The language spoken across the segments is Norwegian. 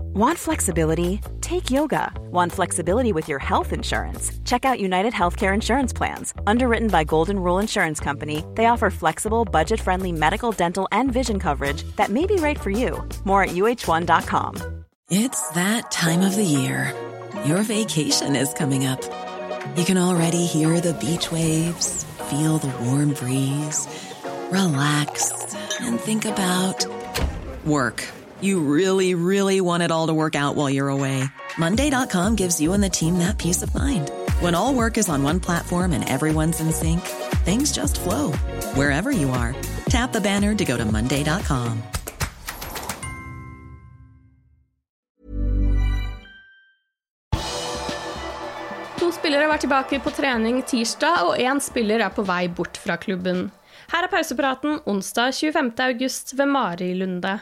Want flexibility? Take yoga. Want flexibility with your health insurance? Check out United Healthcare Insurance Plans. Underwritten by Golden Rule Insurance Company, they offer flexible, budget friendly medical, dental, and vision coverage that may be right for you. More at uh1.com. It's that time of the year. Your vacation is coming up. You can already hear the beach waves, feel the warm breeze, relax, and think about work. You really, really want it all to work out while you're away. Monday.com gives you and the team that peace of mind. When all work is on one platform and everyone's in sync, things just flow wherever you are. Tap the banner to go to Monday.com. To spillere var tilbake på trening tirsdag, og én spiller er på vei bort fra klubben. Her er pausepraten onsdag 25. august ved Mari Lunde.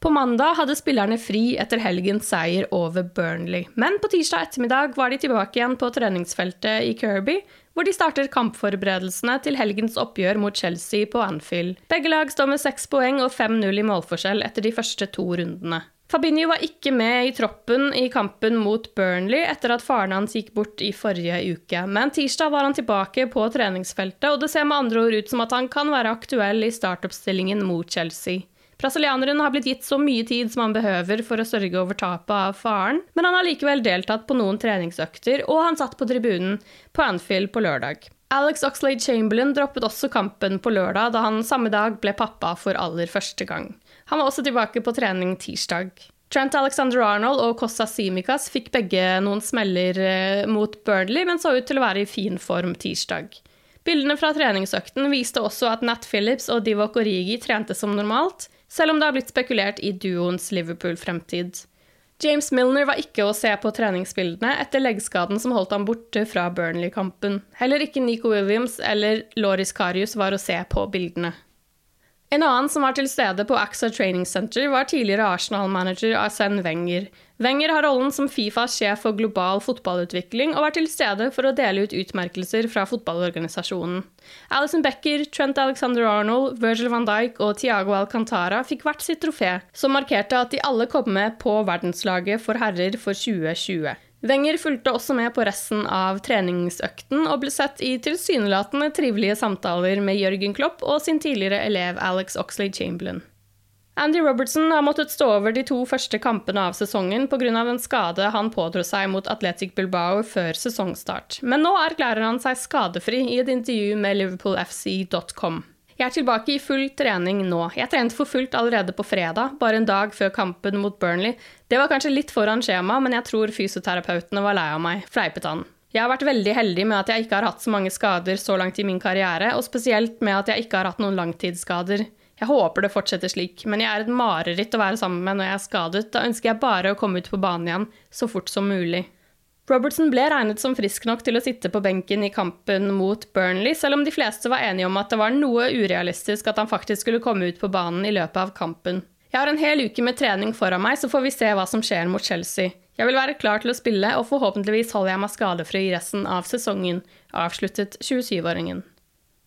På mandag hadde spillerne fri etter helgens seier over Burnley. Men på tirsdag ettermiddag var de tilbake igjen på treningsfeltet i Kirby, hvor de starter kampforberedelsene til helgens oppgjør mot Chelsea på Anfield. Begge lag står med seks poeng og 5-0 i målforskjell etter de første to rundene. Fabinho var ikke med i troppen i kampen mot Burnley etter at faren hans gikk bort i forrige uke, men tirsdag var han tilbake på treningsfeltet, og det ser med andre ord ut som at han kan være aktuell i startoppstillingen mot Chelsea. Brasilianeren har blitt gitt så mye tid som han behøver for å sørge over tapet av faren, men han har likevel deltatt på noen treningsøkter, og han satt på tribunen på Anfield på lørdag. Alex Oxlade Chamberlain droppet også kampen på lørdag, da han samme dag ble pappa for aller første gang. Han var også tilbake på trening tirsdag. Trent Alexander-Arnold og Kosta Simicas fikk begge noen smeller eh, mot Burnley, men så ut til å være i fin form tirsdag. Bildene fra treningsøkten viste også at Nat Phillips og Divok Origi trente som normalt, selv om det har blitt spekulert i duoens Liverpool-fremtid. James Milner var ikke å se på treningsbildene etter leggskaden som holdt ham borte fra Burnley-kampen. Heller ikke Nico Williams eller Loris Karius var å se på bildene. En annen som var til stede på AXA Training Center, var tidligere Arsenal-manager Arsène Wenger. Wenger har rollen som Fifas sjef for global fotballutvikling og var til stede for å dele ut utmerkelser fra fotballorganisasjonen. Alison Becker, Trent Alexander-Arnold, Virgil van Dijk og Tiago Alcantara fikk hvert sitt trofé, som markerte at de alle kom med på verdenslaget for herrer for 2020. Wenger fulgte også med på resten av treningsøkten og ble sett i tilsynelatende trivelige samtaler med Jørgen Klopp og sin tidligere elev Alex Oxley Chamberlain. Andy Robertson har måttet stå over de to første kampene av sesongen pga. en skade han pådro seg mot Athletic Bilbao før sesongstart, men nå erklærer han seg skadefri i et intervju med liverpoolfc.com. Jeg er tilbake i full trening nå. Jeg trente for fullt allerede på fredag, bare en dag før kampen mot Burnley. Det var kanskje litt foran skjema, men jeg tror fysioterapeutene var lei av meg, fleipet han. Jeg har vært veldig heldig med at jeg ikke har hatt så mange skader så langt i min karriere, og spesielt med at jeg ikke har hatt noen langtidsskader. Jeg håper det fortsetter slik, men jeg er et mareritt å være sammen med når jeg er skadet. Da ønsker jeg bare å komme ut på banen igjen så fort som mulig. Robertson ble regnet som frisk nok til å sitte på benken i kampen mot Burnley, selv om de fleste var enige om at det var noe urealistisk at han faktisk skulle komme ut på banen i løpet av kampen. Jeg har en hel uke med trening foran meg, så får vi se hva som skjer mot Chelsea. Jeg vil være klar til å spille, og forhåpentligvis holder jeg meg skadefri resten av sesongen, avsluttet 27-åringen.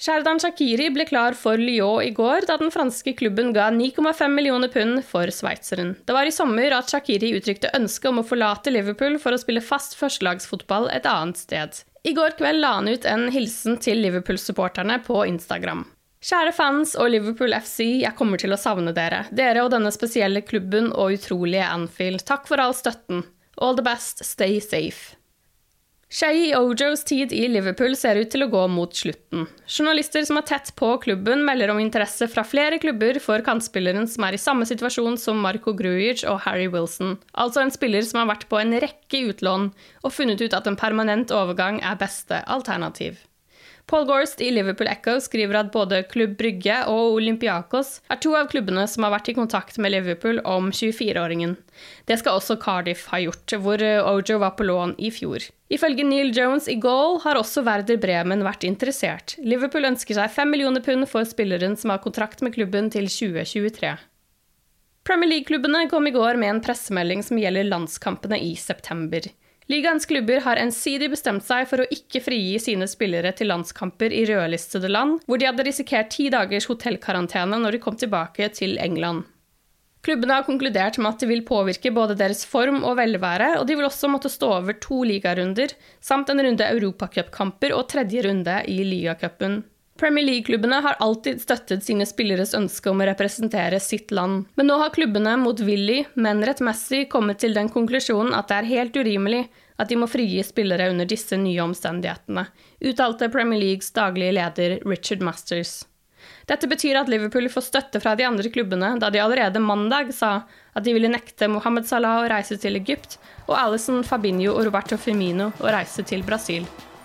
Sherdan Shakiri ble klar for Lyon i går, da den franske klubben ga 9,5 millioner pund for sveitseren. Det var i sommer at Shakiri uttrykte ønske om å forlate Liverpool for å spille fast førstelagsfotball et annet sted. I går kveld la han ut en hilsen til Liverpool-supporterne på Instagram. Kjære fans og Liverpool FC, jeg kommer til å savne dere. Dere og denne spesielle klubben og utrolige Anfield. Takk for all støtten. All the best, stay safe. Shay Ojos tid i Liverpool ser ut til å gå mot slutten. Journalister som er tett på klubben, melder om interesse fra flere klubber for kantspilleren som er i samme situasjon som Marco Grujic og Harry Wilson, altså en spiller som har vært på en rekke utlån og funnet ut at en permanent overgang er beste alternativ. Paul Gorst i Liverpool Echo skriver at både Klubb Brygge og Olympiakos er to av klubbene som har vært i kontakt med Liverpool om 24-åringen. Det skal også Cardiff ha gjort, hvor Ojo var på lån i fjor. Ifølge Neil Jones i Goal har også Werder Bremen vært interessert. Liverpool ønsker seg 5 millioner pund for spilleren som har kontrakt med klubben til 2023. Premier League-klubbene kom i går med en pressemelding som gjelder landskampene i september. Ligaens klubber har ensidig bestemt seg for å ikke frigi sine spillere til landskamper i rødlistede land, hvor de hadde risikert ti dagers hotellkarantene når de kom tilbake til England. Klubbene har konkludert med at det vil påvirke både deres form og velvære, og de vil også måtte stå over to ligarunder, samt en runde europacupkamper og tredje runde i ligacupen. Premier League-klubbene har alltid støttet sine spilleres ønske om å representere sitt land, men nå har klubbene motvillig, men rettmessig kommet til den konklusjonen at det er helt urimelig at de må frigi spillere under disse nye omstendighetene, uttalte Premier Leagues daglige leder Richard Masters. Dette betyr at Liverpool får støtte fra de andre klubbene, da de allerede mandag sa at de ville nekte Mohammed Salah å reise til Egypt, og Alison Fabinho og Roberto Firmino å reise til Brasil.